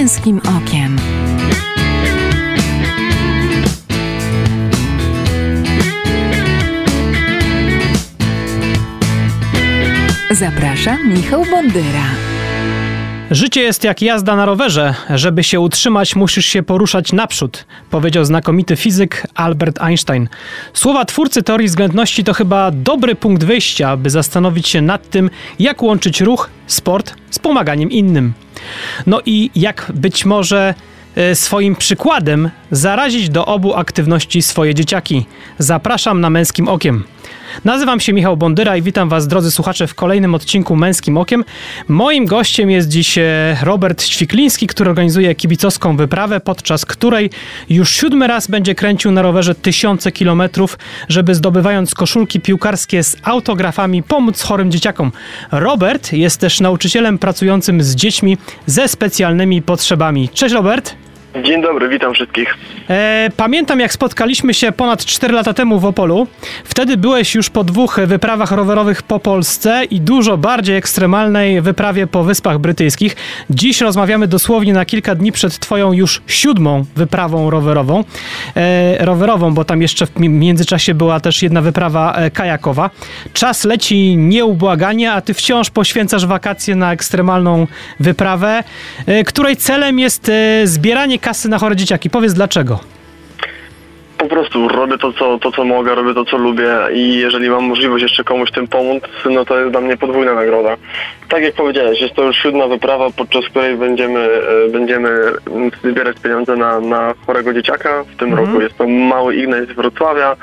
męskim okiem. Zapraszam Michał Bondyra. Życie jest jak jazda na rowerze. Żeby się utrzymać, musisz się poruszać naprzód, powiedział znakomity fizyk Albert Einstein. Słowa twórcy teorii względności to chyba dobry punkt wyjścia, by zastanowić się nad tym, jak łączyć ruch, sport z pomaganiem innym. No i jak być może e, swoim przykładem zarazić do obu aktywności swoje dzieciaki. Zapraszam na męskim okiem. Nazywam się Michał Bondyra i witam Was, drodzy słuchacze, w kolejnym odcinku Męskim Okiem. Moim gościem jest dziś e, Robert Ćwikliński, który organizuje kibicowską wyprawę, podczas której już siódmy raz będzie kręcił na rowerze tysiące kilometrów, żeby zdobywając koszulki piłkarskie z autografami pomóc chorym dzieciakom. Robert jest też nauczycielem pracującym z dziećmi ze specjalnymi potrzebami. Cześć Robert! Dzień dobry, witam wszystkich. E, pamiętam, jak spotkaliśmy się ponad 4 lata temu w Opolu. Wtedy byłeś już po dwóch wyprawach rowerowych po Polsce i dużo bardziej ekstremalnej wyprawie po Wyspach Brytyjskich. Dziś rozmawiamy dosłownie na kilka dni przed Twoją już siódmą wyprawą rowerową. E, rowerową, bo tam jeszcze w międzyczasie była też jedna wyprawa e, kajakowa. Czas leci nieubłaganie, a Ty wciąż poświęcasz wakacje na ekstremalną wyprawę, e, której celem jest e, zbieranie kasy na chore dzieciaki. Powiedz dlaczego. Po prostu robię to co, to, co mogę, robię to, co lubię i jeżeli mam możliwość jeszcze komuś tym pomóc, no to jest dla mnie podwójna nagroda. Tak jak powiedziałeś, jest to już siódma wyprawa, podczas której będziemy, e, będziemy zbierać pieniądze na, na chorego dzieciaka. W tym mhm. roku jest to mały Ignacy z Wrocławia.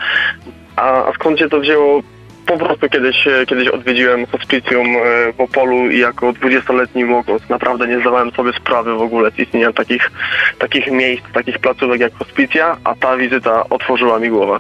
A, a skąd się to wzięło? Po prostu kiedyś, e, kiedyś odwiedziłem hospicjum e, w Opolu i jako 20-letni mogąc naprawdę nie zdawałem sobie sprawy w ogóle z istnienia takich, takich miejsc, takich placówek jak hospicja, a ta wizyta otworzyła mi głowę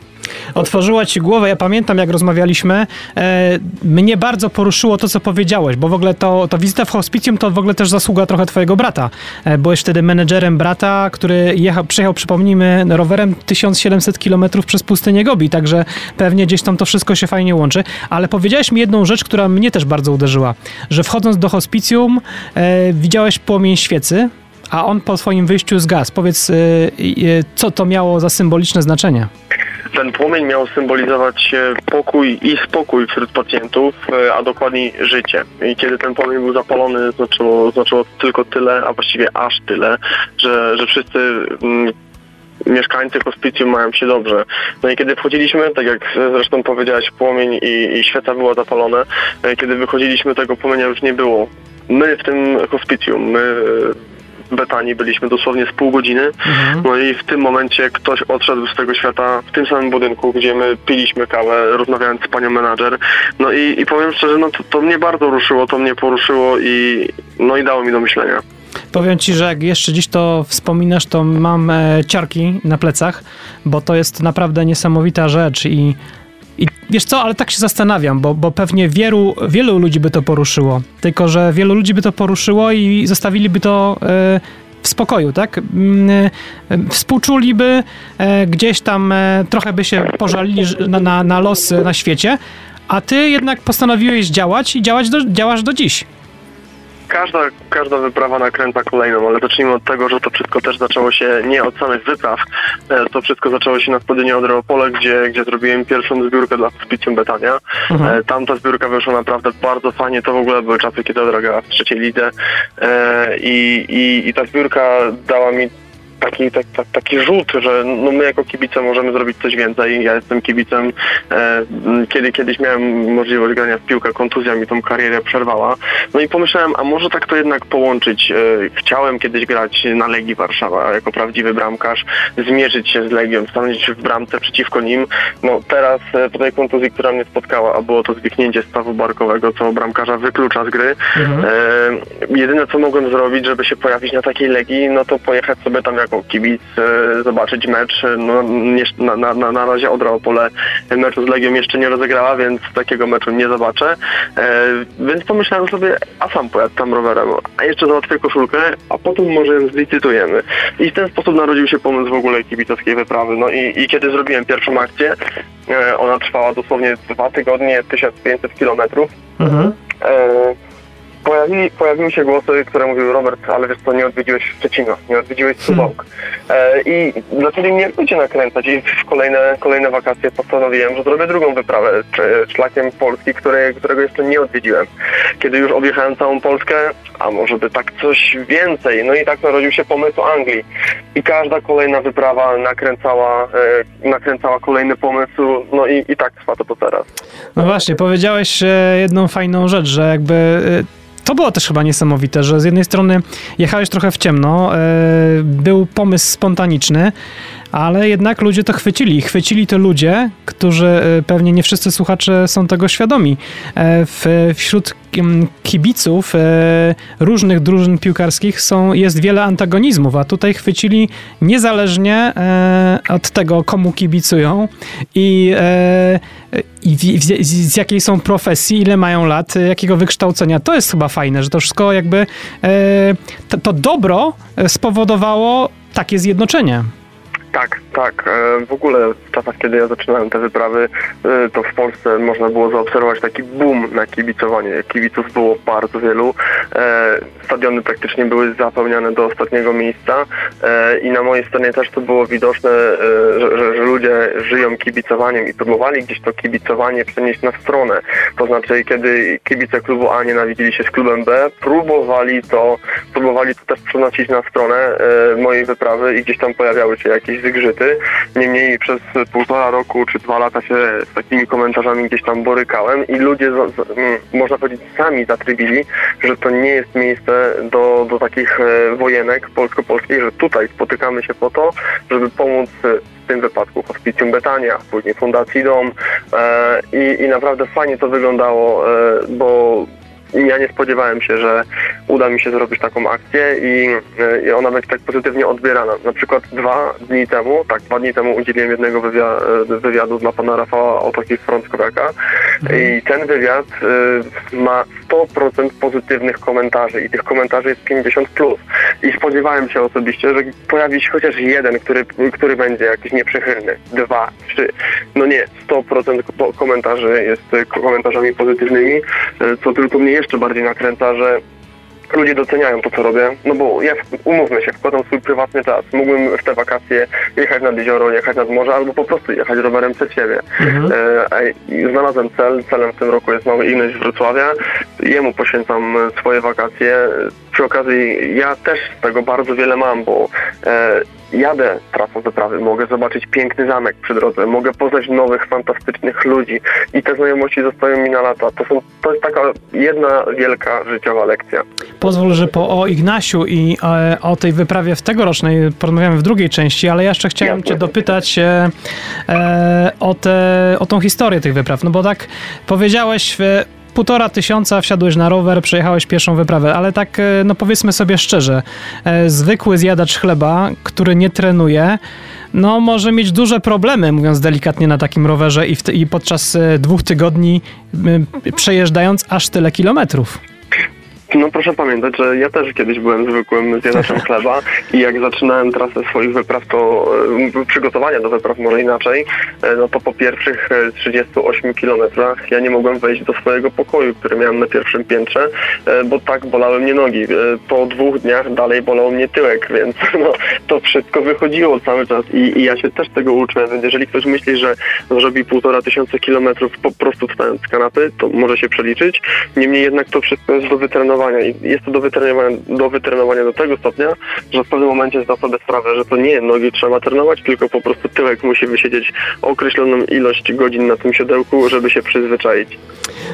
otworzyła ci głowę. Ja pamiętam, jak rozmawialiśmy. E, mnie bardzo poruszyło to, co powiedziałeś, bo w ogóle to, to wizyta w hospicjum to w ogóle też zasługa trochę twojego brata. E, byłeś wtedy menedżerem brata, który jechał, przyjechał, przypomnijmy, rowerem 1700 km przez pustynię Gobi, także pewnie gdzieś tam to wszystko się fajnie łączy. Ale powiedziałeś mi jedną rzecz, która mnie też bardzo uderzyła, że wchodząc do hospicjum e, widziałeś płomień świecy, a on po swoim wyjściu zgasł. Powiedz, e, e, co to miało za symboliczne znaczenie? Ten płomień miał symbolizować pokój i spokój wśród pacjentów, e, a dokładniej życie. I kiedy ten płomień był zapalony, znaczyło, znaczyło tylko tyle, a właściwie aż tyle, że, że wszyscy mm, mieszkańcy hospicjum mają się dobrze. No i kiedy wchodziliśmy, tak jak zresztą powiedziałaś, płomień i, i świeca była zapalone, e, kiedy wychodziliśmy, tego płomienia już nie było. My w tym hospicjum, my Betanii byliśmy dosłownie z pół godziny. Mhm. No i w tym momencie ktoś odszedł z tego świata w tym samym budynku, gdzie my piliśmy kawę, rozmawiając z panią menadżer. No i, i powiem szczerze, no to, to mnie bardzo ruszyło, to mnie poruszyło i no i dało mi do myślenia. Powiem ci, że jak jeszcze dziś to wspominasz, to mam e, ciarki na plecach, bo to jest naprawdę niesamowita rzecz i i wiesz co, ale tak się zastanawiam, bo, bo pewnie wielu, wielu ludzi by to poruszyło. Tylko, że wielu ludzi by to poruszyło i zostawiliby to e, w spokoju, tak? Mm, e, współczuliby, e, gdzieś tam trochę by się pożalili na, na, na losy na świecie, a ty jednak postanowiłeś działać i działać do, działasz do dziś każda, każda wyprawa nakręca kolejną, ale zacznijmy od tego, że to wszystko też zaczęło się nie od samych wypraw. E, to wszystko zaczęło się na Stadionie Odreopole, gdzie, gdzie zrobiłem pierwszą zbiórkę dla Hospicjum Betania. Mhm. E, tam ta zbiórka wyszła naprawdę bardzo fajnie. To w ogóle były czasy, kiedy grała w trzeciej lidze e, i, i, i ta zbiórka dała mi taki, tak, tak, taki rzut, że no my jako kibice możemy zrobić coś więcej. Ja jestem kibicem. E, kiedy kiedyś miałem możliwość grania w piłkę, kontuzja mi tą karierę przerwała. No i pomyślałem, a może tak to jednak połączyć. E, chciałem kiedyś grać na Legii Warszawa jako prawdziwy bramkarz, zmierzyć się z Legią, stanąć w bramce przeciwko nim. No teraz e, po tej kontuzji, która mnie spotkała, a było to zwichnięcie stawu barkowego, co bramkarza wyklucza z gry. Mhm. E, jedyne co mogłem zrobić, żeby się pojawić na takiej Legii, no to pojechać sobie tam jak jako kibic e, zobaczyć mecz. No, na, na, na razie Odra Opole meczu z Legią jeszcze nie rozegrała, więc takiego meczu nie zobaczę. E, więc pomyślałem sobie, a sam pojadę tam rowerem, a jeszcze załatwię koszulkę, a potem może zlicytujemy. I w ten sposób narodził się pomysł w ogóle kibicowskiej wyprawy. No i, i kiedy zrobiłem pierwszą akcję, e, ona trwała dosłownie dwa tygodnie, 1500 kilometrów. Mhm pojawi, pojawiły się głosy, które mówiły Robert, ale wiesz co, nie odwiedziłeś Szczecina, nie odwiedziłeś Suwałk. E, I zaczęli mnie ludzie nakręcać i w kolejne, kolejne wakacje postanowiłem, że zrobię drugą wyprawę szlakiem Polski, które, którego jeszcze nie odwiedziłem. Kiedy już objechałem całą Polskę, a może by tak coś więcej, no i tak narodził się pomysł Anglii. I każda kolejna wyprawa nakręcała, e, nakręcała kolejny pomysł, no i, i tak trwa to do teraz. No właśnie, powiedziałeś e, jedną fajną rzecz, że jakby e, to było też chyba niesamowite, że z jednej strony jechałeś trochę w ciemno, e, był pomysł spontaniczny, ale jednak ludzie to chwycili. Chwycili to ludzie, którzy e, pewnie nie wszyscy słuchacze są tego świadomi. E, w, wśród mm, kibiców e, różnych drużyn piłkarskich są, jest wiele antagonizmów, a tutaj chwycili niezależnie od tego, komu kibicują i, i z, z jakiej są profesji, ile mają lat, jakiego wykształcenia. To jest chyba fajne, że to wszystko jakby to, to dobro spowodowało takie zjednoczenie. Tak, tak. E, W ogóle w czasach, kiedy ja zaczynałem te wyprawy, e, to w Polsce można było zaobserwować taki boom na kibicowanie. Kibiców było bardzo wielu. E, Stadiony praktycznie były zapełniane do ostatniego miejsca i na mojej stronie też to było widoczne, że, że, ludzie żyją kibicowaniem i próbowali gdzieś to kibicowanie przenieść na stronę. To znaczy, kiedy kibice klubu A nienawidzili się z klubem B, próbowali to, próbowali to też przenosić na stronę mojej wyprawy i gdzieś tam pojawiały się jakieś wygrzyty. Niemniej przez półtora roku czy dwa lata się z takimi komentarzami gdzieś tam borykałem i ludzie, mm, można powiedzieć, sami zatrybili, że to nie jest miejsce do, do takich e, wojenek polsko-polskich, że tutaj spotykamy się po to, żeby pomóc e, w tym wypadku Hospicjum Betania, później Fundacji Dom e, i, i naprawdę fajnie to wyglądało, e, bo ja nie spodziewałem się, że uda mi się zrobić taką akcję i, e, i ona będzie tak pozytywnie odbierana. Na przykład dwa dni temu, tak, dwa dni temu udzieliłem jednego wywia- e, wywiadu dla pana Rafała Otoki Frąckowiaka i ten wywiad e, ma 100% pozytywnych komentarzy i tych komentarzy jest 50+. Plus. I spodziewałem się osobiście, że pojawi się chociaż jeden, który, który będzie jakiś nieprzychylny. Dwa, trzy. No nie, 100% ko- komentarzy jest komentarzami pozytywnymi, co tylko mnie jeszcze bardziej nakręca, że ludzie doceniają to, co robię, no bo ja, umówmy się, wkładam swój prywatny czas. Mógłbym w te wakacje jechać nad jezioro, jechać nad morze, albo po prostu jechać rowerem przed siebie. E, a i znalazłem cel, celem w tym roku jest Mały Ignaś z Wrocławia. Jemu poświęcam e, swoje wakacje. Przy okazji ja też z tego bardzo wiele mam, bo e, jadę trasą wyprawy, mogę zobaczyć piękny zamek przy drodze, mogę poznać nowych, fantastycznych ludzi i te znajomości zostają mi na lata. To, są, to jest taka jedna wielka życiowa lekcja. Pozwól, że po o Ignasiu i e, o tej wyprawie w tegorocznej porozmawiamy w drugiej części, ale ja jeszcze chciałem Jasne. cię dopytać e, e, o, te, o tą historię tych wypraw, no bo tak powiedziałeś, w półtora tysiąca wsiadłeś na rower, przejechałeś pierwszą wyprawę, ale tak, e, no powiedzmy sobie szczerze, e, zwykły zjadacz chleba, który nie trenuje, no może mieć duże problemy, mówiąc delikatnie, na takim rowerze i, w, i podczas e, dwóch tygodni przejeżdżając aż tyle kilometrów. No proszę pamiętać, że ja też kiedyś byłem zwykłym zjadaczem chleba i jak zaczynałem trasę swoich wypraw, to e, przygotowania do wypraw może inaczej, e, no to po pierwszych e, 38 kilometrach ja nie mogłem wejść do swojego pokoju, który miałem na pierwszym piętrze, e, bo tak bolały mnie nogi. E, Po dwóch dniach dalej bolał mnie tyłek, więc no, to wszystko wychodziło cały czas i, i ja się też tego uczę, więc jeżeli ktoś myśli, że zrobi półtora tysiąca kilometrów po prostu wstając z kanapy, to może się przeliczyć. Niemniej jednak to wszystko jest do wytrenowania i jest to do wytrenowania, do wytrenowania do tego stopnia, że w pewnym momencie zda sobie sprawę, że to nie nogi trzeba trenować, tylko po prostu tyłek musi wysiedzieć określoną ilość godzin na tym siodełku, żeby się przyzwyczaić.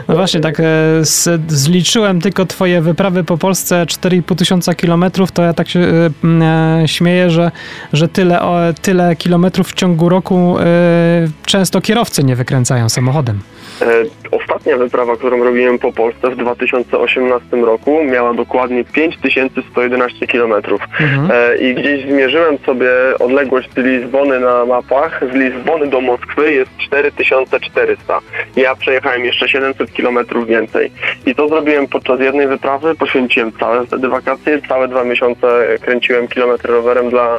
No właśnie, tak e, zliczyłem tylko twoje wyprawy po Polsce 4,5 tysiąca kilometrów, to ja tak się e, e, śmieję, że, że tyle, tyle kilometrów w ciągu roku często kierowcy nie wykręcają samochodem. Ostatnia wyprawa, którą robiłem po Polsce w 2018 roku miała dokładnie 5111 kilometrów. Mhm. E, I gdzieś zmierzyłem sobie odległość Lizbony na mapach. Z Lizbony do Moskwy jest 4400. Ja przejechałem jeszcze 700 kilometrów więcej. I to zrobiłem podczas jednej wyprawy. Poświęciłem całe wtedy wakacje. Całe dwa miesiące kręciłem kilometry rowerem dla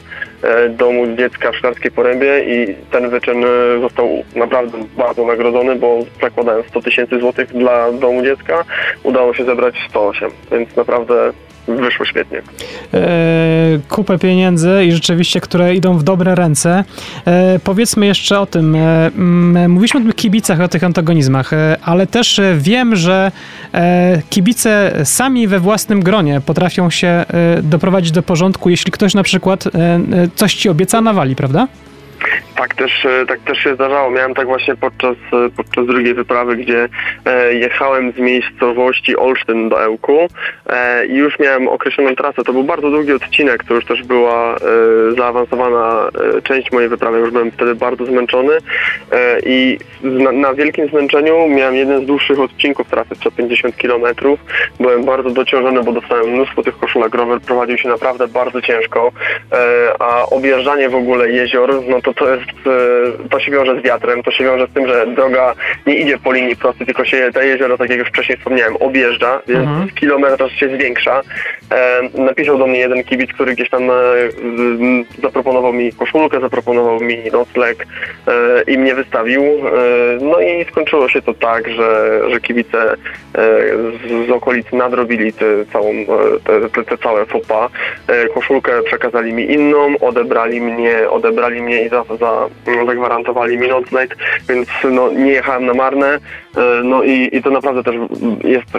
domu dziecka w Szklarskiej Porębie i ten wyczyn e, został naprawdę bardzo nagrodzony, bo zakładałem 100 tysięcy złotych dla domu dziecka, udało się zebrać 108, więc naprawdę wyszło świetnie. E, kupę pieniędzy i rzeczywiście, które idą w dobre ręce. E, powiedzmy jeszcze o tym. E, mówiliśmy o tym kibicach, o tych antagonizmach, ale też wiem, że kibice sami we własnym gronie potrafią się doprowadzić do porządku, jeśli ktoś na przykład coś ci obieca, nawali, prawda? Tak też, e, tak też się zdarzało. Miałem tak właśnie podczas, e, podczas drugiej wyprawy, gdzie e, jechałem z miejscowości Olsztyn do Ełku i już miałem określoną trasę. To był bardzo długi odcinek, to już też była zaawansowana część mojej wyprawy. Już byłem wtedy bardzo zmęczony i na, na wielkim zmęczeniu miałem jeden z dłuższych odcinków trasy, 150 km. Byłem bardzo dociążony, bo dostałem mnóstwo tych koszulek. Rower prowadził się naprawdę bardzo ciężko, a objeżdżanie w ogóle jezior, no to to jest, e, to się wiąże z wiatrem, to się wiąże z tym, że droga nie idzie po linii prostej, tylko się te jezioro, tak jak już wcześniej wspomniałem, objeżdża, więc Mhm. kilometraż się zwiększa. E, napisał do mnie jeden kibic, który gdzieś tam e, zaproponował mi koszulkę, zaproponował mi nocleg i mnie wystawił. No i skończyło się to tak, że, że kibice z, z okolicy nadrobili tę całą, te, te, te całe fopa. Koszulkę przekazali mi inną, odebrali mnie, odebrali mnie i za, za, zagwarantowali mi nocleg, więc no, nie jechałem na marne. E, no i, i to naprawdę też jest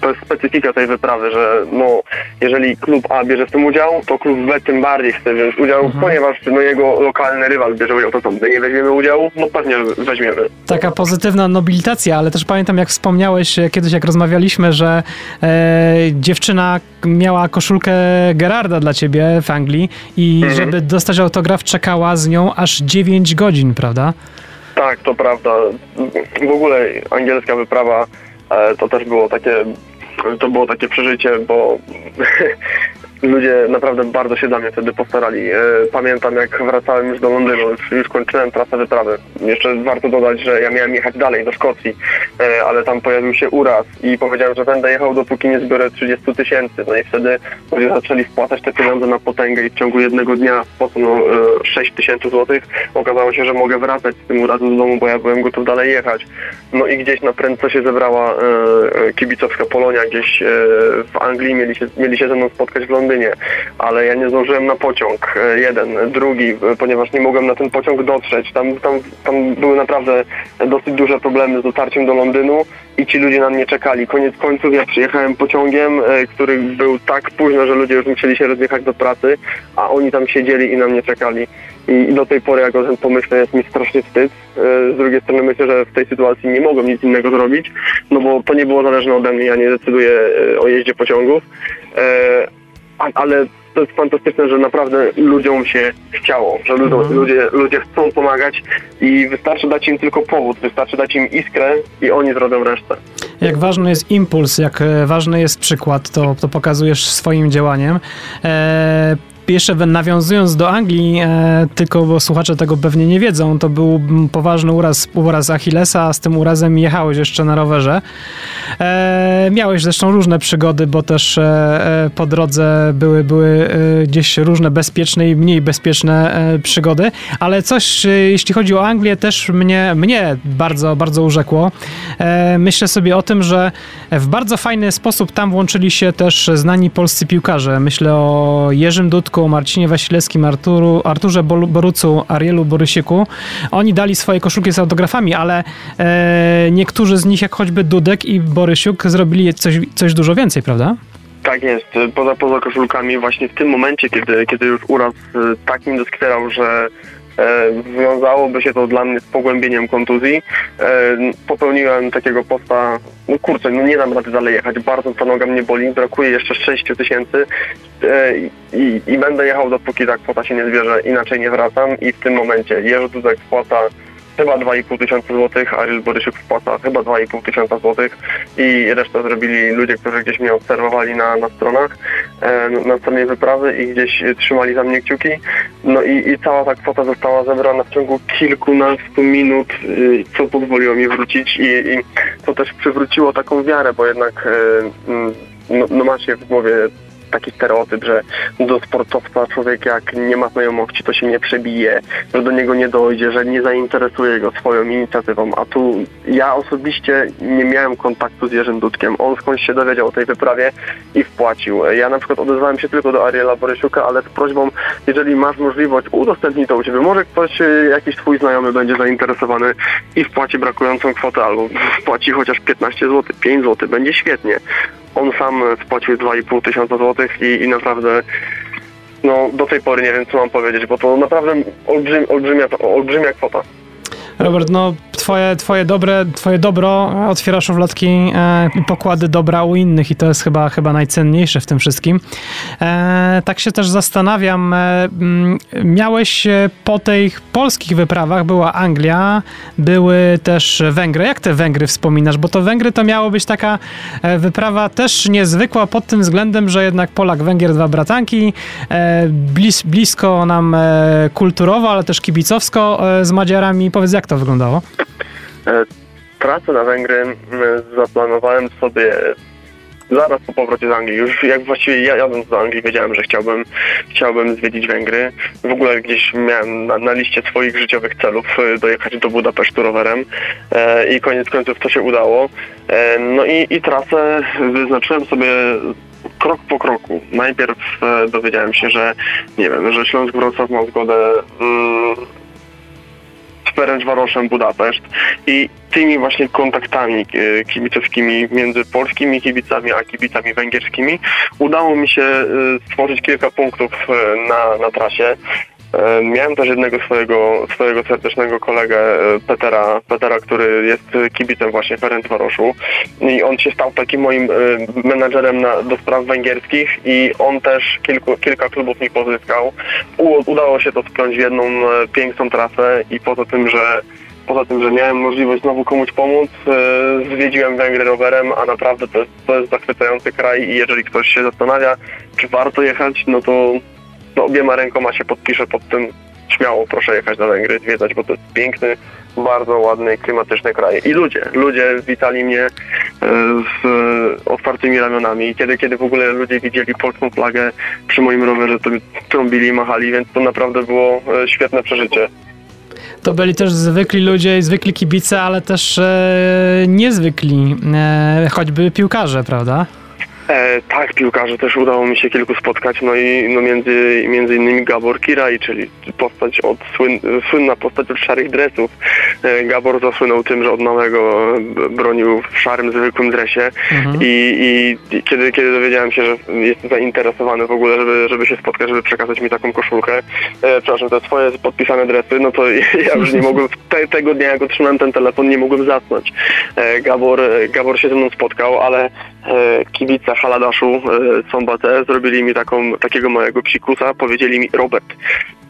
to jest specyfika tej wyprawy, że no, jeżeli klub A bierze w tym udział, to klub B tym bardziej chce wziąć udział, ponieważ no, jego lokalny rywal bierze udział, to co, my nie weźmiemy udziału? No pewnie weźmiemy. Taka pozytywna nobilitacja, ale też pamiętam, jak wspomniałeś e, kiedyś, jak rozmawialiśmy, że e, dziewczyna miała koszulkę Gerarda dla ciebie w Anglii i Mhm. żeby dostać autograf, czekała z nią aż 9 godzin, prawda? Tak, to prawda. W ogóle angielska wyprawa to też było takie, to było takie przeżycie, bo ludzie naprawdę bardzo się dla mnie wtedy postarali. E, Pamiętam jak wracałem już do Londynu, już, kończyłem trasę wyprawy. Jeszcze warto dodać, że ja miałem jechać dalej do Szkocji, e, ale tam pojawił się uraz i powiedziałem, że będę jechał dopóki nie zbiorę 30 tysięcy. No i wtedy ludzie zaczęli wpłacać te pieniądze na potęgę i w ciągu jednego dnia wpłacono e, 6 tysięcy złotych. Okazało się, że mogę wracać z tym urazem do domu, bo ja byłem gotów dalej jechać. No i gdzieś na prędce się zebrała e, e, kibicowska Polonia, gdzieś e, w Anglii mieli się, mieli się ze mną spotkać w Londynie, ale ja nie zdążyłem na pociąg, e, jeden, drugi, e, ponieważ nie mogłem na ten pociąg dotrzeć. Tam, tam, tam były naprawdę dosyć duże problemy z dotarciem do Londynu i ci ludzie na mnie czekali. Koniec końców ja przyjechałem pociągiem, e, który był tak późno, że ludzie już musieli się rozjechać do pracy, a oni tam siedzieli i na mnie czekali. I, do tej pory, jak o tym pomyślę, jest mi strasznie wstyd. Z drugiej strony myślę, że w tej sytuacji nie mogłem nic innego zrobić, no bo to nie było zależne ode mnie, ja nie decyduję o jeździe pociągów. Ale to jest fantastyczne, że naprawdę ludziom się chciało, że ludziom, Mhm. ludzie, ludzie chcą pomagać i wystarczy dać im tylko powód, wystarczy dać im iskrę i oni zrobią resztę. Jak ważny jest impuls, jak e, ważny jest przykład, to, to pokazujesz swoim działaniem. E, jeszcze nawiązując do Anglii, e, tylko bo słuchacze tego pewnie nie wiedzą, to był poważny uraz, uraz Achillesa, a z tym urazem jechałeś jeszcze na rowerze. E, miałeś zresztą różne przygody, bo też e, e, po drodze były, były e, gdzieś różne bezpieczne i mniej bezpieczne e, przygody, ale coś, jeśli chodzi o Anglię, też mnie, mnie bardzo, bardzo urzekło. Myślę sobie o tym, że w bardzo fajny sposób tam włączyli się też znani polscy piłkarze. Myślę o Jerzym Dudku, Marcinie Wasilewskim, Arturu, Arturze Borucu, Arielu Borysiku. Oni dali swoje koszulki z autografami, ale e, niektórzy z nich, jak choćby Dudek i Borysiuk, zrobili coś, coś dużo więcej, prawda? Tak jest, poza, poza koszulkami właśnie w tym momencie, kiedy, kiedy już uraz e, tak mi doskwierał, że wiązałoby się to dla mnie z pogłębieniem kontuzji, e, popełniłem takiego posta, no kurczę, no nie dam rady dalej jechać, bardzo ta noga mnie boli, brakuje jeszcze 6 tysięcy. E, i, i będę jechał dopóki ta kwota się nie zbierze, inaczej nie wracam. I w tym momencie Jerzy Dudek wpłaca chyba 2,5 tysiąca złotych, a Ariel Borysiuk wpłaca chyba 2,5 tysiąca złotych i resztę zrobili ludzie, którzy gdzieś mnie obserwowali na, na stronach, na stronie wyprawy i gdzieś trzymali za mnie kciuki. No i, i cała ta kwota została zebrana w ciągu kilkunastu minut, y, co pozwoliło mi wrócić i, i co też przywróciło taką wiarę, bo jednak e, mm, no, no macie w głowie taki stereotyp, że do sportowca człowiek jak nie ma znajomości, to się nie przebije, że do niego nie dojdzie, że nie zainteresuje go swoją inicjatywą. A tu ja osobiście nie miałem kontaktu z Jerzym Dudkiem. On skądś się dowiedział o tej wyprawie i wpłacił. Ja na przykład odezwałem się tylko do Ariela Borysiuka, ale z prośbą, jeżeli masz możliwość, udostępnij to u Ciebie. Może ktoś, y, jakiś Twój znajomy będzie zainteresowany i wpłaci brakującą kwotę albo wpłaci chociaż 15 zł, 5 zł, będzie świetnie. On sam wpłacił 2,5 tysiąca złotych i, i naprawdę no do tej pory nie wiem co mam powiedzieć, bo to naprawdę olbrzym, olbrzymia, olbrzymia kwota. Robert, no twoje, twoje, dobre, twoje dobro otwiera szufladki e, i pokłady dobra u innych i to jest chyba, chyba najcenniejsze w tym wszystkim. E, tak się też zastanawiam, e, m, miałeś e, po tych polskich wyprawach, była Anglia, były też Węgry. Jak te Węgry wspominasz? Bo to Węgry to miało być taka e, wyprawa też niezwykła pod tym względem, że jednak Polak, Węgier, dwa bratanki, e, blis, blisko nam e, kulturowo, ale też kibicowsko e, z Madziarami. Powiedz, jak to wyglądało? E, Trasę na Węgry zaplanowałem sobie zaraz po powrocie z Anglii. Już jak właściwie ja jadąc do Anglii wiedziałem, że chciałbym, chciałbym zwiedzić Węgry. W ogóle gdzieś miałem na, na liście swoich życiowych celów e, dojechać do Budapesztu rowerem e, i koniec końców to się udało. E, no i, i trasę wyznaczyłem sobie krok po kroku. Najpierw e, dowiedziałem się, że nie wiem, że Śląsk Wrocław ma zgodę mm, Ferencvaroszem Budapeszt i tymi właśnie kontaktami e, kibicowskimi między polskimi kibicami a kibicami węgierskimi udało mi się e, stworzyć kilka punktów e, na, na trasie. E, Miałem też jednego swojego, swojego serdecznego kolegę e, Petera, Petera, który jest kibicem właśnie Ferencvaroszu i on się stał takim moim e, menadżerem na, do spraw węgierskich i on też kilku, kilka klubów mi pozyskał. U, udało się to spiąć w jedną piękną trasę i poza tym, że Poza tym, że miałem możliwość znowu komuś pomóc, zwiedziłem Węgry rowerem, a naprawdę to jest, to jest zachwycający kraj i jeżeli ktoś się zastanawia, czy warto jechać, no to no, obiema rękoma się podpiszę pod tym. Śmiało proszę jechać na Węgry, zwiedzać, bo to jest piękny, bardzo ładny, klimatyczny kraj. I ludzie, ludzie witali mnie e, z otwartymi ramionami. Kiedy, kiedy w ogóle ludzie widzieli polską flagę przy moim rowerze, to trąbili i machali, więc to naprawdę było e, świetne przeżycie. To byli też zwykli ludzie i zwykli kibice, ale też e, niezwykli, e, choćby piłkarze, prawda? E, tak, piłkarzy też udało mi się kilku spotkać, no i no między, między innymi Gabor Kiraj, czyli postać od słyn, słynna postać od szarych dresów. E, Gabor zasłynął tym, że od małego e, bronił w szarym, zwykłym dresie Mhm. i, i, kiedy, kiedy dowiedziałem się, że jest zainteresowany w ogóle, żeby, żeby się spotkać, żeby przekazać mi taką koszulkę, e, przepraszam, te swoje podpisane dresy, no to ja już nie mogłem, te, tego dnia jak otrzymałem ten telefon, nie mogłem zasnąć. E, Gabor, Gabor się ze mną spotkał, ale e, kibice Haladaszu e, Sombate zrobili mi taką, takiego małego psikusa, powiedzieli mi, Robert,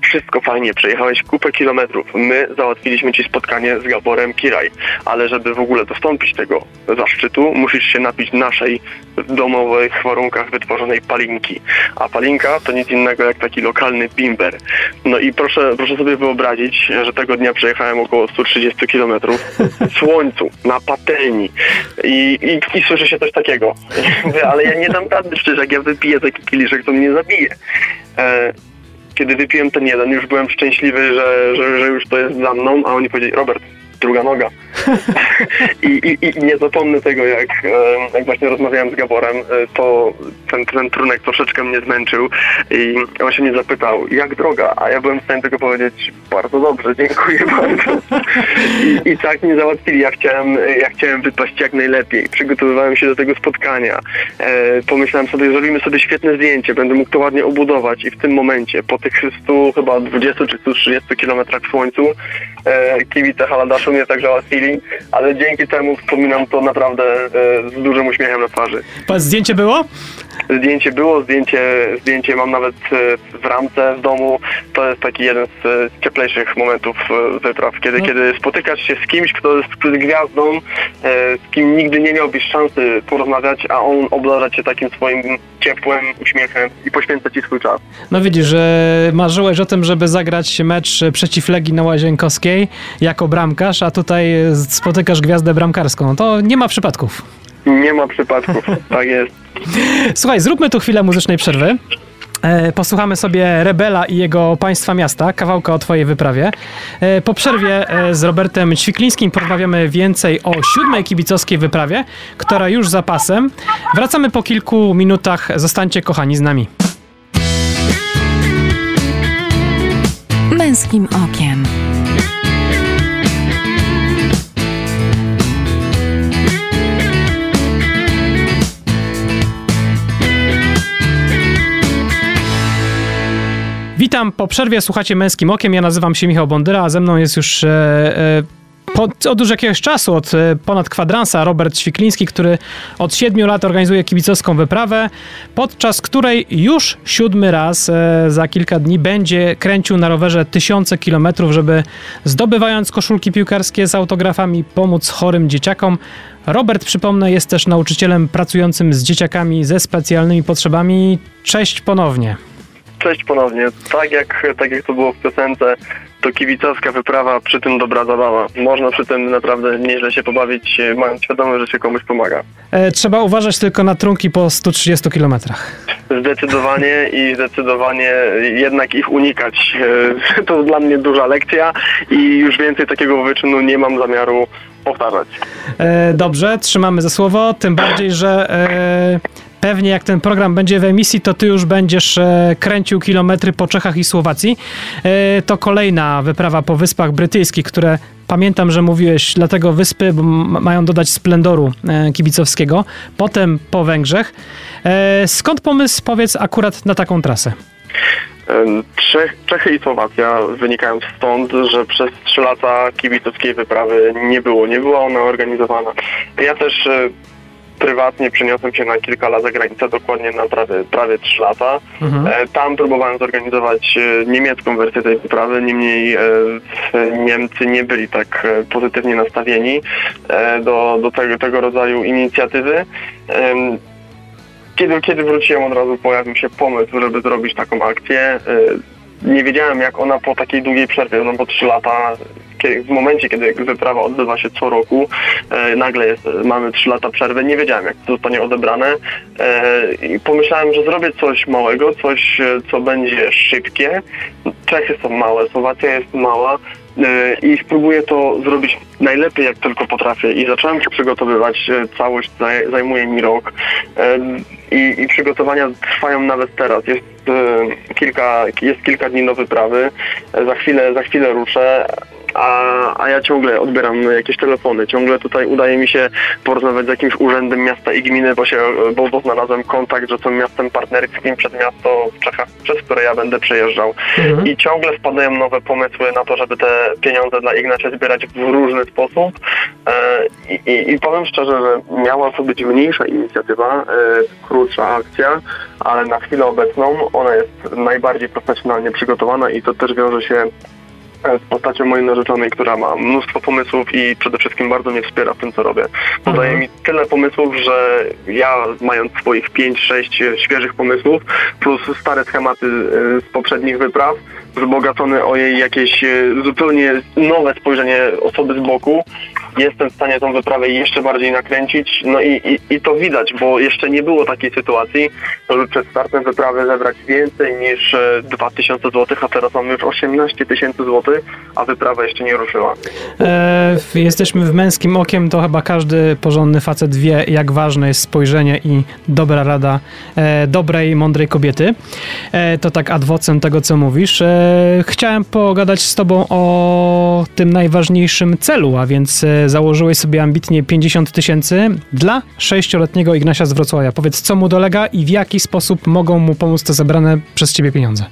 wszystko fajnie, przejechałeś kupę kilometrów, my załatwiliśmy ci spotkanie z Gaborem Kiraj, ale żeby w ogóle dostąpić tego zaszczytu, musisz się napić naszej w domowych warunkach wytworzonej palinki, a palinka to nic innego jak taki lokalny bimber. No i proszę, proszę sobie wyobrazić, że tego dnia przejechałem około 130 kilometrów w słońcu, na patelni i, i, i słyszy się coś takiego. Ale ja nie dam rady, przecież jak ja wypiję taki kieliszek, to mnie zabije. E, kiedy wypiłem ten jeden, już byłem szczęśliwy, że, że, że już to jest za mną, a oni powiedzieli, Robert, druga noga. I, i, I nie zapomnę tego, jak, e, jak właśnie rozmawiałem z Gaborem, e, to ten, ten trunek troszeczkę mnie zmęczył i on się mnie zapytał, jak droga? A ja byłem w stanie tylko powiedzieć, bardzo dobrze, dziękuję bardzo. I, i tak mnie załatwili. Ja chciałem, ja chciałem wypaść jak najlepiej. Przygotowywałem się do tego spotkania. E, pomyślałem sobie, zrobimy sobie świetne zdjęcie, będę mógł to ładnie obudować i w tym momencie, po tych 100, chyba 20 czy 130 kilometrach w słońcu, e, kibice Haladaszu mnie tak załatwili, ale dzięki temu wspominam to naprawdę e, z dużym uśmiechem na twarzy. Powiedz, zdjęcie było? Zdjęcie było, zdjęcie, zdjęcie mam nawet e, w ramce w domu. To jest taki jeden z e, cieplejszych momentów e, wypraw, kiedy, No. kiedy spotykasz się z kimś, kto jest, gwiazdą, z kim nigdy nie miałbyś szansy porozmawiać, a on obdarza cię takim swoim ciepłem uśmiechem i poświęca ci swój czas. No widzisz, że marzyłeś o tym, żeby zagrać mecz przeciw Legii na Łazienkowskiej jako bramkarz, a tutaj spotykasz gwiazdę bramkarską. To nie ma przypadków. Nie ma przypadków, tak jest. Słuchaj, zróbmy tu chwilę muzycznej przerwy. E, Posłuchamy sobie Rebela i jego Państwa Miasta, kawałka o Twojej wyprawie. E, Po przerwie e, z Robertem Ćwiklińskim porozmawiamy więcej o siódmej kibicowskiej wyprawie, która już za pasem. Wracamy po kilku minutach. Zostańcie kochani z nami. Męskim okiem. Witam po przerwie, słuchacie Męskim Okiem. Ja nazywam się Michał Bondyra, a ze mną jest już e, e, po, od już jakiegoś czasu, od e, ponad kwadransa, Robert Ćwikliński, który od siedmiu lat organizuje kibicowską wyprawę, podczas której już siódmy raz e, za kilka dni będzie kręcił na rowerze tysiące kilometrów, żeby zdobywając koszulki piłkarskie z autografami pomóc chorym dzieciakom. Robert, przypomnę, jest też nauczycielem pracującym z dzieciakami ze specjalnymi potrzebami. Cześć ponownie. Cześć ponownie. Tak jak, tak jak to było w piosence, to kibicowska wyprawa, przy tym dobra zabawa. Można przy tym naprawdę nieźle się pobawić, mając świadomość, że się komuś pomaga. E, trzeba uważać tylko na trunki po 130 kilometrach. Zdecydowanie i zdecydowanie jednak ich unikać. E, To dla mnie duża lekcja i już więcej takiego wyczynu nie mam zamiaru powtarzać. E, dobrze, trzymamy za słowo, tym bardziej, że e, pewnie jak ten program będzie w emisji, to ty już będziesz e, kręcił kilometry po Czechach i Słowacji. E, to kolejna wyprawa po Wyspach Brytyjskich, które pamiętam, że mówiłeś, dlatego wyspy mają dodać splendoru e, kibicowskiego. Potem po Węgrzech. Skąd pomysł, powiedz, akurat na taką trasę? Czechy i Słowacja wynikają stąd, że przez trzy lata kibicowskiej wyprawy nie było. Nie była ona organizowana. Ja też prywatnie przeniosłem się na kilka lat za granicę, dokładnie na prawie, prawie trzy lata. Mhm. E, Tam próbowałem zorganizować e, niemiecką wersję tej wyprawy, niemniej e, Niemcy nie byli tak pozytywnie nastawieni do, do tego, tego rodzaju inicjatywy. Kiedy, kiedy wróciłem od razu pojawił się pomysł, żeby zrobić taką akcję. Nie wiedziałem jak ona po takiej długiej przerwie, no bo trzy lata, w momencie kiedy wyprawa odbywa się co roku, e, nagle jest, mamy trzy lata przerwy, nie wiedziałem jak to zostanie odebrane e, i pomyślałem, że zrobię coś małego, coś e, co będzie szybkie. Czechy są małe, Słowacja jest mała, i spróbuję to zrobić najlepiej jak tylko potrafię i zacząłem się przygotowywać. Całość zaj- zajmuje mi rok i, i przygotowania trwają nawet teraz. Jest kilka, jest kilka dni do wyprawy. Za chwilę, za chwilę ruszę. A, a ja ciągle odbieram jakieś telefony. Ciągle tutaj udaje mi się porozmawiać z jakimś urzędem miasta i gminy, bo się, bo, bo znalazłem kontakt, że są miastem partnerskim przed miasto w Czechach, przez które ja będę przejeżdżał. Mhm. I ciągle wpadają nowe pomysły na to, żeby te pieniądze dla Ignacia zbierać w różny sposób. E, I, i, I powiem szczerze, że miała to być mniejsza inicjatywa, e, krótsza akcja, ale na chwilę obecną ona jest najbardziej profesjonalnie przygotowana i to też wiąże się z postacią mojej narzeczonej, która ma mnóstwo pomysłów i przede wszystkim bardzo mnie wspiera w tym, co robię. Podaje Mhm. mi tyle pomysłów, że ja mając swoich 5-6 świeżych pomysłów, plus stare schematy e, z poprzednich wypraw, wzbogacone o jej jakieś e, zupełnie nowe spojrzenie osoby z boku, jestem w stanie tą wyprawę jeszcze bardziej nakręcić. No i, i, i to widać, bo jeszcze nie było takiej sytuacji, żeby przed startem wyprawy zebrać więcej niż e, 2000 zł, a teraz mamy już 18 tysięcy złotych, a wyprawa jeszcze nie ruszyła. E, jesteśmy w męskim okiem, to chyba każdy porządny facet wie, jak ważne jest spojrzenie i dobra rada e, dobrej, mądrej kobiety. E, to tak adwocem tego, co mówisz. E, chciałem pogadać z tobą o tym najważniejszym celu, a więc e, założyłeś sobie ambitnie 50 tysięcy dla sześcioletniego Ignasia z Wrocławia. Powiedz, co mu dolega i w jaki sposób mogą mu pomóc te zebrane przez ciebie pieniądze.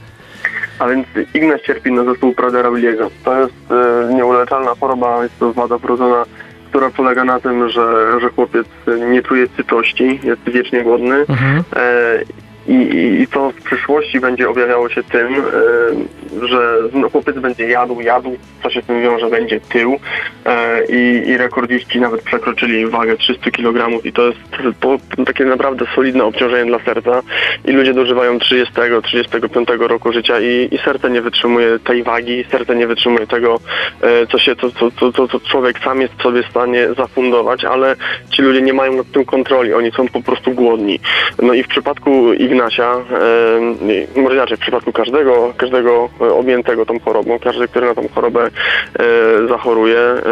A więc Ignac cierpi na zespół Pradera-Williego. To jest e, nieuleczalna choroba, jest to wada wrodzona, która polega na tym, że, że chłopiec nie czuje sytości, jest wiecznie głodny. Mhm. E, i, i, i to w przyszłości będzie objawiało się tym, e, że no, chłopiec będzie jadł, jadł, co się z tym wiąże, będzie tył e, i, i rekordziści nawet przekroczyli wagę 300 kg i to jest takie naprawdę solidne obciążenie dla serca i ludzie dożywają 30-35 roku życia i, i serce nie wytrzymuje tej wagi, serce nie wytrzymuje tego, e, co się, co, co, co, co, człowiek sam jest sobie w stanie zafundować, ale ci ludzie nie mają nad tym kontroli, oni są po prostu głodni. No i w przypadku Ignasia, e, może inaczej, w przypadku każdego, każdego objętego tą chorobą, każdy, który na tą chorobę e, zachoruje, e,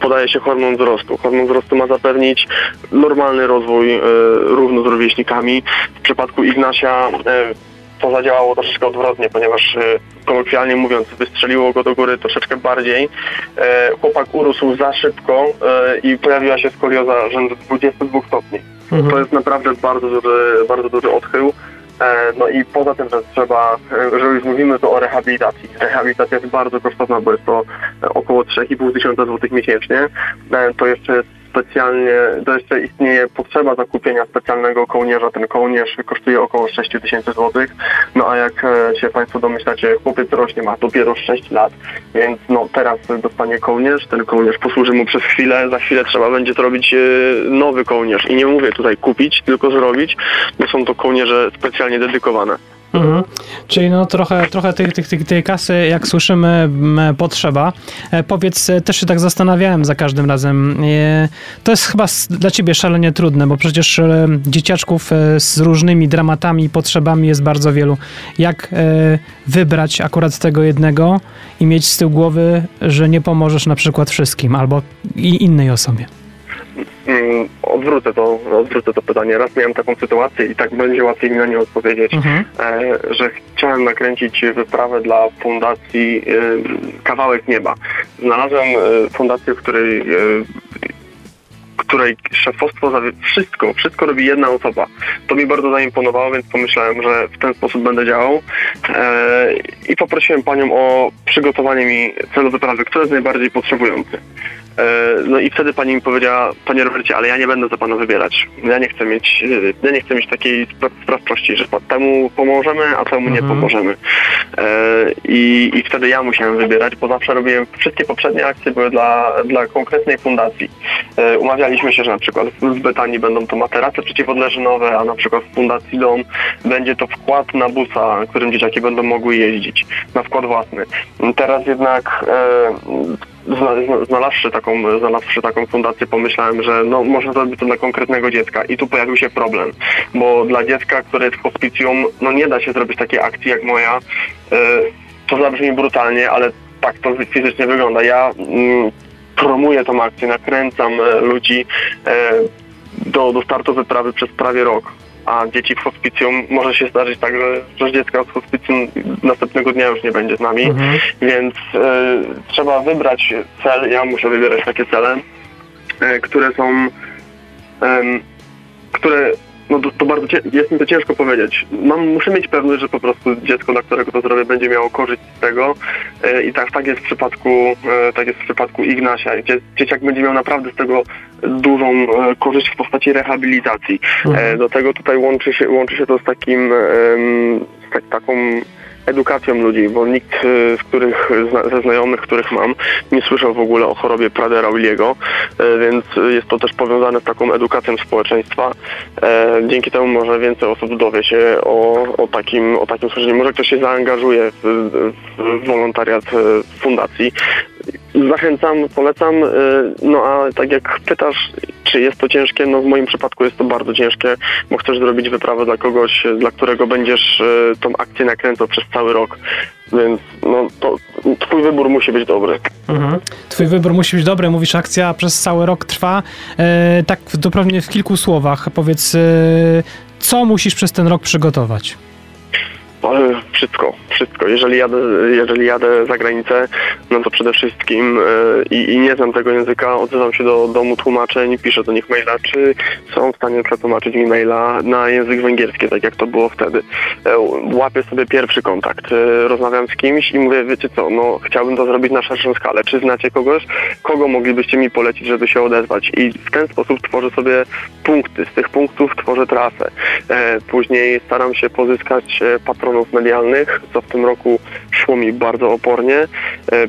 podaje się hormon wzrostu. Hormon wzrostu ma zapewnić normalny rozwój e, równo z rówieśnikami. W przypadku Ignasia e, to zadziałało troszeczkę odwrotnie, ponieważ e, kolokwialnie mówiąc, wystrzeliło go do góry troszeczkę bardziej. E, chłopak urósł za szybko e, i pojawiła się skolioza rzędu 22 stopni. Mhm. To jest naprawdę bardzo duży, bardzo duży odchył. E, No i poza tym, że trzeba, e, że już mówimy tu o rehabilitacji. Rehabilitacja jest bardzo kosztowna, bo jest to e, około 3,5 tysiąca złotych miesięcznie. To jeszcze jest specjalnie, to jeszcze istnieje potrzeba zakupienia specjalnego kołnierza. Ten kołnierz kosztuje około 6 tysięcy złotych. No a jak e, się Państwo domyślacie, chłopiec rośnie, ma dopiero 6 lat, więc no teraz dostanie kołnierz, ten kołnierz posłuży mu przez chwilę, za chwilę trzeba będzie zrobić e, nowy kołnierz. I nie mówię tutaj kupić, tylko zrobić, bo są to kołnierze specjalnie dedykowane. Mhm. Czyli no trochę, trochę tej, tej, tej, tej kasy, jak słyszymy, potrzeba. E, powiedz, e, też się tak zastanawiałem za każdym razem. E, to jest chyba dla ciebie szalenie trudne, bo przecież dzieciaczków z różnymi dramatami i potrzebami jest bardzo wielu. Jak wybrać akurat tego jednego i mieć z tyłu głowy, że nie pomożesz na przykład wszystkim albo i innej osobie? Odwrócę to, odwrócę to pytanie. Raz miałem taką sytuację i tak będzie łatwiej mi na nie odpowiedzieć, Mhm. e, że chciałem nakręcić wyprawę dla fundacji e, Kawałek Nieba. Znalazłem e, fundację, w której, której szefostwo, zawie- wszystko, wszystko robi jedna osoba. To mi bardzo zaimponowało, więc pomyślałem, że w ten sposób będę działał i poprosiłem panią o przygotowanie mi celu wyprawy, kto jest najbardziej potrzebujący. E, No i wtedy pani mi powiedziała, panie Robercie, ale ja nie będę za pana wybierać. Ja nie chcę mieć, e, ja nie chcę mieć takiej spra- sprawczości, że temu pomożemy, a temu nie Mhm. pomożemy. E, I, I wtedy ja musiałem wybierać, bo zawsze robiłem, wszystkie poprzednie akcje były dla, dla konkretnej fundacji. Umawialiśmy się, że na przykład w Betanii będą to materace przeciwodleżynowe, a na przykład w Fundacji Dom będzie to wkład na busa, którym dzieciaki będą mogły jeździć, na wkład własny. Teraz jednak znalazłszy taką, znalazłszy taką fundację, pomyślałem, że no, może zrobić to dla konkretnego dziecka. I tu pojawił się problem, bo dla dziecka, które jest w hospicjum, no nie da się zrobić takiej akcji jak moja. E, to zabrzmi brutalnie, ale tak to fizycznie wygląda. Ja mm, promuję tą akcję, nakręcam e, ludzi e, do, do startu wyprawy przez prawie rok. A dzieci w hospicjum może się zdarzyć tak, że, że dziecka z hospicjum następnego dnia już nie będzie z nami. Mhm. Więc e, trzeba wybrać cel, ja muszę wybierać takie cele, e, które są, em, które, no to, to bardzo, jest mi to ciężko powiedzieć. Mam, muszę mieć pewność, że po prostu dziecko, dla którego to zrobię, będzie miało korzyść z tego e, i tak, tak jest w przypadku, e, tak jest w przypadku Ignasia. Dzie, dzieciak będzie miał naprawdę z tego dużą e, korzyść w postaci rehabilitacji. E, do tego tutaj łączy się, łączy się to z takim, z tak, taką edukacją ludzi, bo nikt e, z których, ze znajomych, których mam, nie słyszał w ogóle o chorobie Pradera Williego, e, więc jest to też powiązane z taką edukacją społeczeństwa. E, Dzięki temu może więcej osób dowie się o, o takim, o takim schorzeniu. Może ktoś się zaangażuje w, w wolontariat e, fundacji. Zachęcam, polecam, e, no a tak jak pytasz, czy jest to ciężkie, no w moim przypadku jest to bardzo ciężkie, bo chcesz zrobić wyprawę dla kogoś, dla którego będziesz e, tą akcję nakręcał przez cały rok, więc no to twój wybór musi być dobry. Mhm. Twój wybór musi być dobry. Mówisz, akcja przez cały rok trwa. E, tak doprawnie w kilku słowach powiedz, e, co musisz przez ten rok przygotować? Ale wszystko, wszystko. Jeżeli jadę, jeżeli jadę za granicę, no to przede wszystkim e, i, i nie znam tego języka, odzywam się do domu tłumaczeń, piszę do nich maila, czy są w stanie przetłumaczyć mi maila na język węgierski, tak jak to było wtedy. E, łapię sobie pierwszy kontakt, e, rozmawiam z kimś i mówię, wiecie co, no chciałbym to zrobić na szerszą skalę. Czy znacie kogoś? Kogo moglibyście mi polecić, żeby się odezwać? I w ten sposób tworzę sobie punkty. Z tych punktów tworzę trasę. Później staram się pozyskać patronów medialnych, co w tym roku szło mi bardzo opornie. E,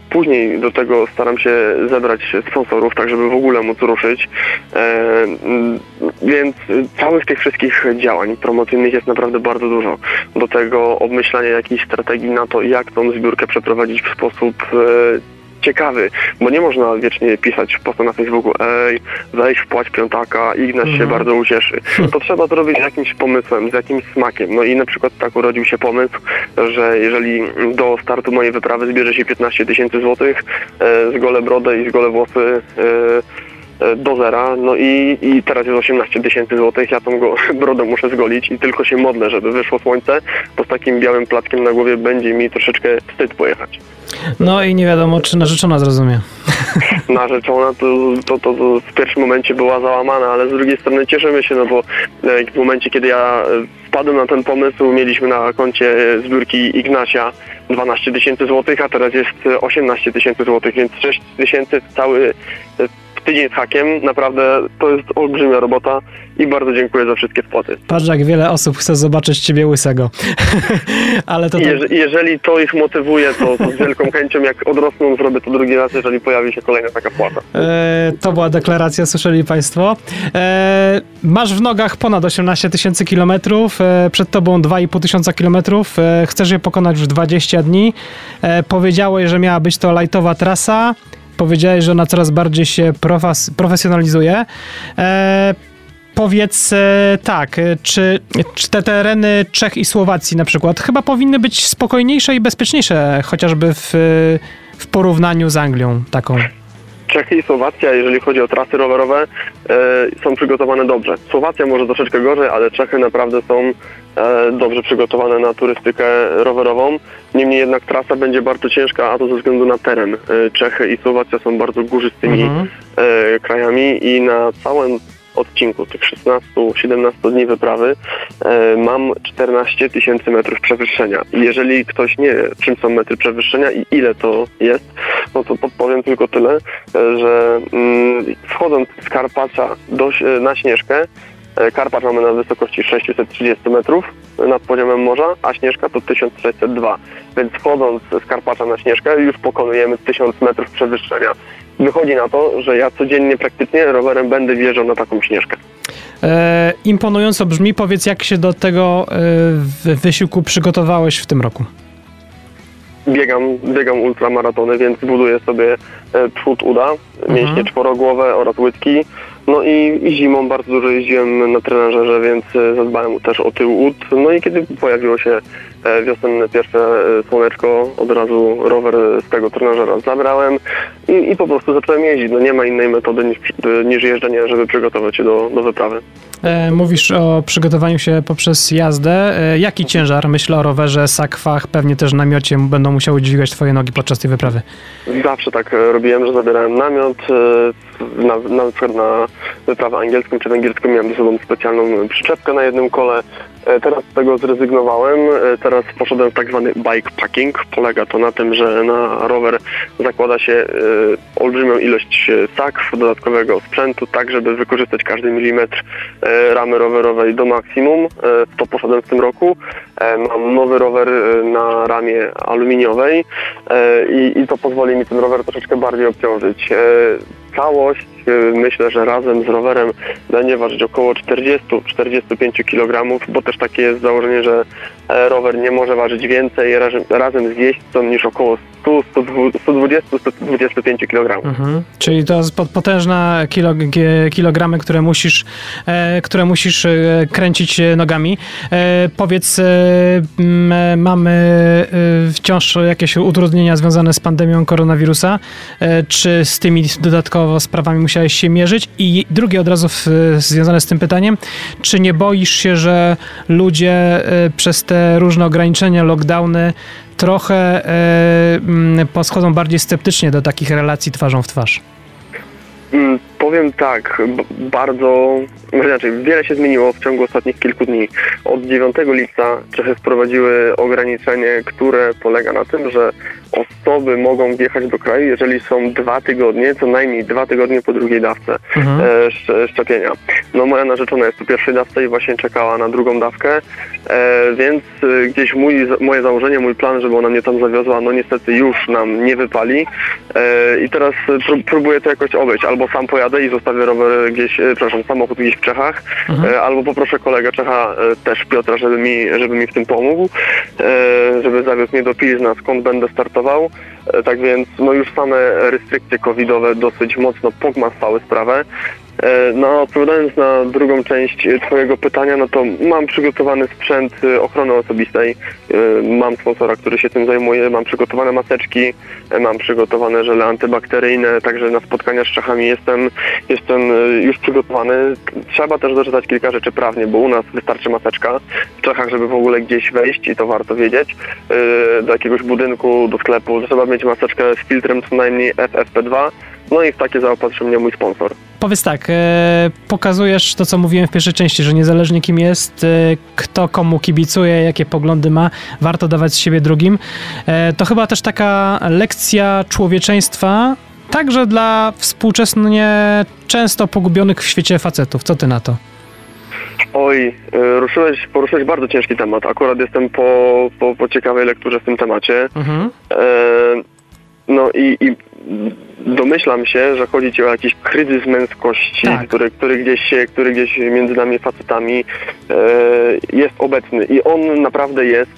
później do tego staram się zebrać sponsorów, tak żeby w ogóle móc ruszyć. E, mm, więc całych tych wszystkich działań promocyjnych jest naprawdę bardzo dużo. Do tego obmyślania jakiejś strategii na to, jak tą zbiórkę przeprowadzić w sposób e, ciekawy, bo nie można wiecznie pisać posta na Facebooku, ej, weź wpłać piątaka, Ignaś się Mhm. bardzo ucieszy. To trzeba zrobić z jakimś pomysłem, z jakimś smakiem. No i na przykład tak urodził się pomysł, że jeżeli do startu mojej wyprawy zbierze się 15 tysięcy złotych e, z gole brodę i z gole włosy e, do zera, no i, i teraz jest 18 tysięcy złotych, ja tą go, brodę muszę zgolić i tylko się modlę, żeby wyszło słońce, to z takim białym plackiem na głowie będzie mi troszeczkę wstyd pojechać. No i nie wiadomo, czy narzeczona zrozumie. narzeczona to, to, to, to w pierwszym momencie była załamana, ale z drugiej strony cieszymy się, no bo e, w momencie, kiedy ja e, wpadłem na ten pomysł, mieliśmy na koncie e, zbiórki Ignacia 12 tysięcy złotych, a teraz jest e, 18 tysięcy złotych, więc 6 tysięcy cały e, tydzień z hakiem. Naprawdę to jest olbrzymia robota i bardzo dziękuję za wszystkie wpłaty. Patrz, jak wiele osób chce zobaczyć ciebie łysego. Ale to tak, Jeże, jeżeli to ich motywuje, to, to z wielką chęcią, jak odrosną, zrobię to drugi raz, jeżeli pojawi się kolejna taka płata. E, to była deklaracja, słyszeli Państwo. E, masz w nogach ponad 18 tysięcy kilometrów, e, przed Tobą 2,5 tysiąca kilometrów, e, chcesz je pokonać w 20 dni. E, powiedziałeś, że miała być to lightowa trasa, powiedziałeś, że ona coraz bardziej się profes, profesjonalizuje. E, Powiedz e, tak, e, czy, czy te tereny Czech i Słowacji na przykład chyba powinny być spokojniejsze i bezpieczniejsze, chociażby w, w porównaniu z Anglią taką? Czechy i Słowacja, jeżeli chodzi o trasy rowerowe, e, są przygotowane dobrze. Słowacja może troszeczkę gorzej, ale Czechy naprawdę są e, dobrze przygotowane na turystykę rowerową. Niemniej jednak trasa będzie bardzo ciężka, a to ze względu na teren. E, Czechy i Słowacja są bardzo górzystymi Mhm. krajami i na całym odcinku tych 16-17 dni wyprawy e, mam 14 tysięcy metrów przewyższenia. Jeżeli ktoś nie wie, czym są metry przewyższenia i ile to jest, no to podpowiem tylko tyle, e, że mm, wchodząc z Karpacza do, e, na Śnieżkę, Karpacz mamy na wysokości 630 metrów nad poziomem morza, a Śnieżka to 1602. Więc wchodząc z Karpacza na Śnieżkę już pokonujemy 1000 metrów przewyższenia. Wychodzi na to, że ja codziennie praktycznie rowerem będę wjeżdżał na taką Śnieżkę. E, imponująco brzmi. Powiedz, jak się do tego e, wy- wysiłku przygotowałeś w tym roku? biegam, biegam ultramaratony, więc buduję sobie e, przód uda, mięśnie czworogłowe oraz łydki. No i, i zimą bardzo dużo jeździłem na trenażerze, więc e, zadbałem też o tył ud. No i kiedy pojawiło się e, wiosenne pierwsze e, słoneczko, od razu rower z tego trenażera zabrałem i, i po prostu zacząłem jeździć. No nie ma innej metody niż, niż jeżdżenie, żeby przygotować się do, do wyprawy. Mówisz o przygotowaniu się poprzez jazdę. Jaki ciężar, myślę o rowerze, sakwach, pewnie też namiocie będą musiały dźwigać twoje nogi podczas tej wyprawy? Zawsze tak robiłem, że zabierałem namiot. Na, na przykład na wyprawę angielską czy węgierską miałem ze sobą specjalną przyczepkę na jednym kole. E, Teraz z tego zrezygnowałem. E, Teraz poszedłem w tak zwany bikepacking. Polega to na tym, że na rower zakłada się e, olbrzymią ilość sakw, dodatkowego sprzętu, tak żeby wykorzystać każdy milimetr ramy rowerowej do maksimum. To poszedłem w tym roku. Mam nowy rower na ramie aluminiowej i to pozwoli mi ten rower troszeczkę bardziej obciążyć. E, Całość e, myślę, że razem z rowerem będzie ważyć około 40-45 kg, bo też takie jest założenie, że e, rower nie może ważyć więcej razem, razem z jeźdźcą niż około 120-125 kg. Mhm. Czyli to jest potężne kilo, kilogramy, które musisz, e, które musisz e, kręcić nogami. Powiedz, mamy wciąż jakieś utrudnienia związane z pandemią koronawirusa? Czy z tymi dodatkowo sprawami musiałeś się mierzyć? I drugie od razu w, związane z tym pytaniem, czy nie boisz się, że ludzie przez te różne ograniczenia, lockdowny trochę e, mm, poschodzą bardziej sceptycznie do takich relacji twarzą w twarz. Mm, powiem tak, bardzo, inaczej, wiele się zmieniło w ciągu ostatnich kilku dni. Od 9 lipca Czechy wprowadziły ograniczenie, które polega na tym, że osoby mogą wjechać do kraju, jeżeli są dwa tygodnie, co najmniej dwa tygodnie po drugiej dawce mhm. e, szczepienia. No moja narzeczona jest po pierwszej dawce i właśnie czekała na drugą dawkę, e, więc e, gdzieś mój, moje założenie, mój plan, żeby ona mnie tam zawiozła, no niestety już nam nie wypali e, i teraz próbuję to jakoś obejść. Albo sam pojadę i zostawię rower gdzieś, e, przepraszam, samochód gdzieś w Czechach, mhm. E, albo poproszę kolegę Czecha, też Piotra, żeby mi, żeby mi w tym pomógł, żeby zawiózł mnie do Pilzna, skąd będę startował. Tak więc no już same restrykcje covidowe dosyć mocno pogmastały sprawę. E, no, odpowiadając na drugą część Twojego pytania, no to mam przygotowany sprzęt e, ochrony osobistej. E, mam sponsora, który się tym zajmuje, mam przygotowane maseczki, mam przygotowane żele antybakteryjne, także na spotkania z Czechami jestem, jestem już przygotowany. Trzeba też doczytać kilka rzeczy prawnie, bo u nas wystarczy maseczka. W Czechach, żeby w ogóle gdzieś wejść, i to warto wiedzieć, do jakiegoś budynku, do sklepu, trzeba mieć maseczkę z filtrem co najmniej FFP2, no i w takie zaopatrzył mnie mój sponsor. Powiedz tak, e, pokazujesz to, co mówiłem w pierwszej części, że niezależnie kim jest, e, kto komu kibicuje, jakie poglądy ma, warto dawać z siebie drugim. E, to chyba też taka lekcja człowieczeństwa, także dla współczesnie często pogubionych w świecie facetów. Co ty na to? Oj, ruszyłeś, poruszyłeś bardzo ciężki temat. Akurat jestem po, po, po ciekawej lekturze w tym temacie. Mhm. E, no i, i domyślam się, że chodzi ci o jakiś kryzys męskości, tak. który, który, gdzieś się, który gdzieś między nami facetami e, jest obecny i on naprawdę jest.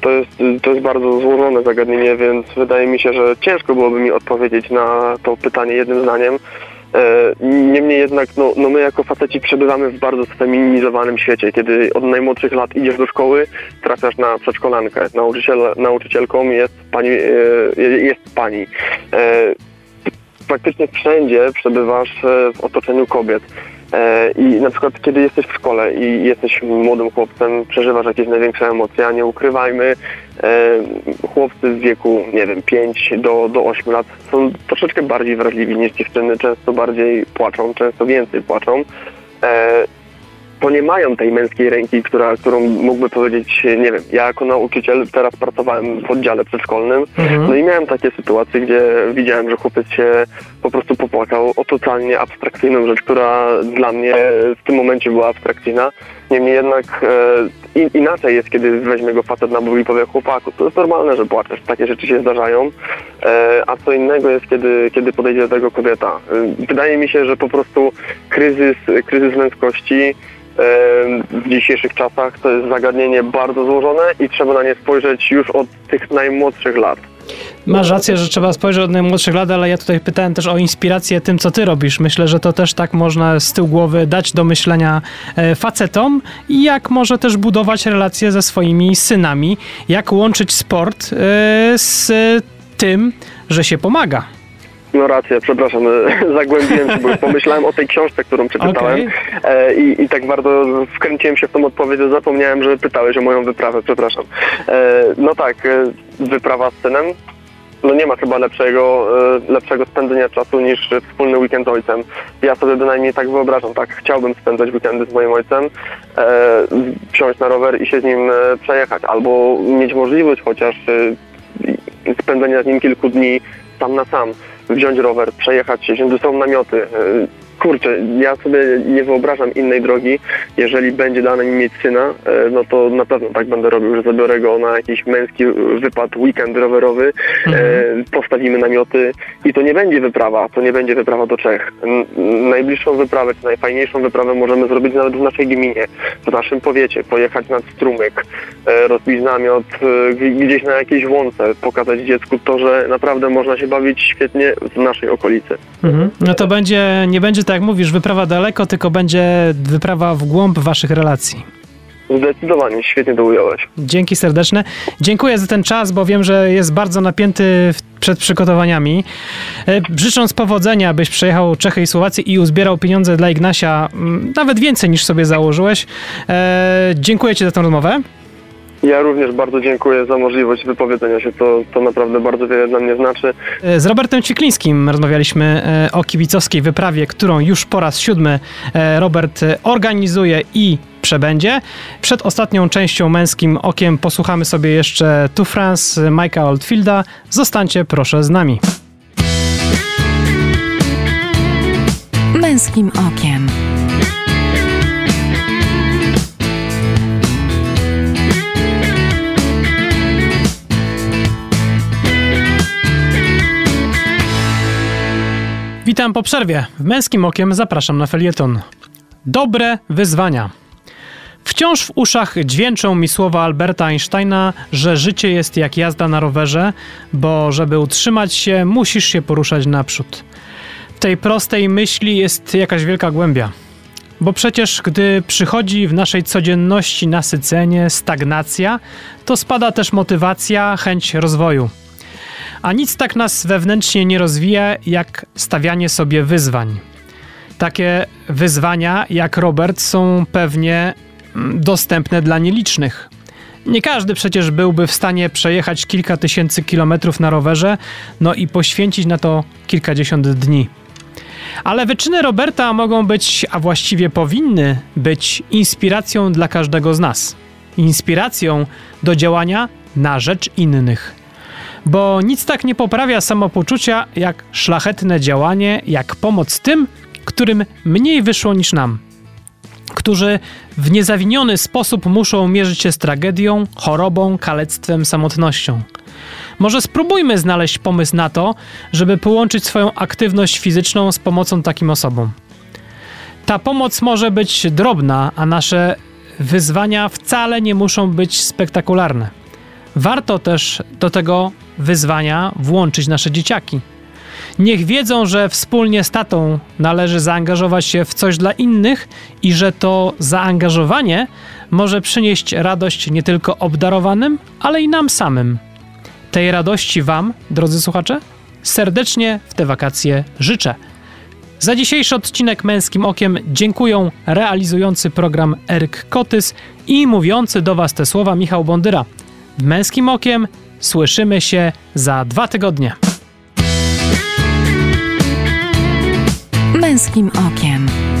To jest, to jest bardzo złożone zagadnienie, więc wydaje mi się, że ciężko byłoby mi odpowiedzieć na to pytanie jednym zdaniem. E, niemniej jednak no, no my jako faceci przebywamy w bardzo sfeminizowanym świecie, kiedy od najmłodszych lat idziesz do szkoły, trafiasz na przedszkolankę. Nauczyciel, nauczycielką jest pani. E, jest pani. E, praktycznie wszędzie przebywasz w otoczeniu kobiet. I na przykład, kiedy jesteś w szkole i jesteś młodym chłopcem, przeżywasz jakieś największe emocje, a nie ukrywajmy, chłopcy w wieku, nie wiem, 5 do, do 8 lat są troszeczkę bardziej wrażliwi niż dziewczyny, często bardziej płaczą, często więcej płaczą bo nie mają tej męskiej ręki, która, którą mógłby powiedzieć, nie wiem, ja jako nauczyciel teraz pracowałem w oddziale przedszkolnym, mhm. no i miałem takie sytuacje, gdzie widziałem, że chłopiec się po prostu popłakał o totalnie abstrakcyjną rzecz, która dla mnie w tym momencie była abstrakcyjna. Niemniej jednak e, inaczej jest, kiedy weźmie go facet na bóg i powie chłopaku, to jest normalne, że płaczesz, takie rzeczy się zdarzają, e, a co innego jest, kiedy, kiedy podejdzie do tego kobieta. E, wydaje mi się, że po prostu kryzys, kryzys męskości w dzisiejszych czasach to jest zagadnienie bardzo złożone i trzeba na nie spojrzeć już od tych najmłodszych lat. Masz rację, że trzeba spojrzeć od najmłodszych lat, ale ja tutaj pytałem też o inspirację tym, co ty robisz. Myślę, że to też tak można z tyłu głowy dać do myślenia e, facetom i jak może też budować relacje ze swoimi synami, jak łączyć sport e, z tym, że się pomaga. No rację, przepraszam, zagłębiłem się, bo pomyślałem o tej książce, którą przeczytałem okay. i, i tak bardzo wkręciłem się w tą odpowiedź, że zapomniałem, że pytałeś o moją wyprawę, przepraszam. E, no tak, e, wyprawa z synem, no nie ma chyba lepszego, e, lepszego spędzenia czasu niż wspólny weekend z ojcem. Ja sobie bynajmniej tak wyobrażam, tak, chciałbym spędzać weekendy z moim ojcem, wsiąść na rower i się z nim przejechać, albo mieć możliwość chociaż spędzenia z nim kilku dni sam na sam wziąć rower, przejechać się, wziąć ze sobą namioty, e, kurczę, ja sobie nie wyobrażam innej drogi. Jeżeli będzie dane mi mieć syna, e, no to na pewno tak będę robił, że zabiorę go na jakiś męski wypad, weekend rowerowy, Mhm. e, postawimy namioty i to nie będzie wyprawa, to nie będzie wyprawa do Czech. Najbliższą wyprawę, czy najfajniejszą wyprawę możemy zrobić nawet w naszej gminie, w naszym powiecie, pojechać nad strumyk, e, rozbić namiot gdzieś na jakiejś łące, pokazać dziecku to, że naprawdę można się bawić świetnie w naszej okolicy. Mhm. No to będzie, nie będzie tak jak mówisz, wyprawa daleko, tylko będzie wyprawa w głąb waszych relacji. Zdecydowanie, świetnie to ująłeś. Dzięki serdeczne. Dziękuję za ten czas, bo wiem, że jest bardzo napięty przed przygotowaniami. E, Życząc powodzenia, byś przejechał Czechy i Słowację i uzbierał pieniądze dla Ignasia, nawet więcej niż sobie założyłeś. E, dziękuję Ci za tę rozmowę. Ja również bardzo dziękuję za możliwość wypowiedzenia się, to, to naprawdę bardzo wiele dla mnie znaczy. E, Z Robertem Ciklińskim rozmawialiśmy e, o kibicowskiej wyprawie, którą już po raz siódmy e, Robert organizuje i przebędzie. Przed ostatnią częścią Męskim Okiem posłuchamy sobie jeszcze Tu France Mike'a Oldfielda. Zostańcie proszę z nami. Męskim okiem. Witam po przerwie. W Męskim Okiem zapraszam na felieton. Dobre wyzwania. Wciąż w uszach dźwięczą mi słowa Alberta Einsteina, że życie jest jak jazda na rowerze, bo żeby utrzymać się, musisz się poruszać naprzód. W tej prostej myśli jest jakaś wielka głębia. Bo przecież, gdy przychodzi w naszej codzienności nasycenie, stagnacja, to spada też motywacja, chęć rozwoju. A nic tak nas wewnętrznie nie rozwija, jak stawianie sobie wyzwań. Takie wyzwania, jak Robert, są pewnie mm, dostępne dla nielicznych. Nie każdy przecież byłby w stanie przejechać kilka tysięcy kilometrów na rowerze, no i poświęcić na to kilkadziesiąt dni. Ale wyczyny Roberta mogą być, a właściwie powinny być inspiracją dla każdego z nas. Inspiracją do działania na rzecz innych. Bo nic tak nie poprawia samopoczucia jak szlachetne działanie, jak pomoc tym, którym mniej wyszło niż nam. Którzy w niezawiniony sposób muszą mierzyć się z tragedią, chorobą, kalectwem, samotnością. Może spróbujmy znaleźć pomysł na to, żeby połączyć swoją aktywność fizyczną z pomocą takim osobom. Ta pomoc może być drobna, a nasze wyzwania wcale nie muszą być spektakularne. Warto też do tego wyzwania włączyć nasze dzieciaki. Niech wiedzą, że wspólnie z tatą należy zaangażować się w coś dla innych i że to zaangażowanie może przynieść radość nie tylko obdarowanym, ale i nam samym. Tej radości Wam, drodzy słuchacze, serdecznie w te wakacje życzę. Za dzisiejszy odcinek Męskim Okiem dziękuję realizujący program Eryk Kotys i mówiący do Was te słowa Michał Bondyra. W Męskim Okiem słyszymy się za dwa tygodnie. Męskim okiem.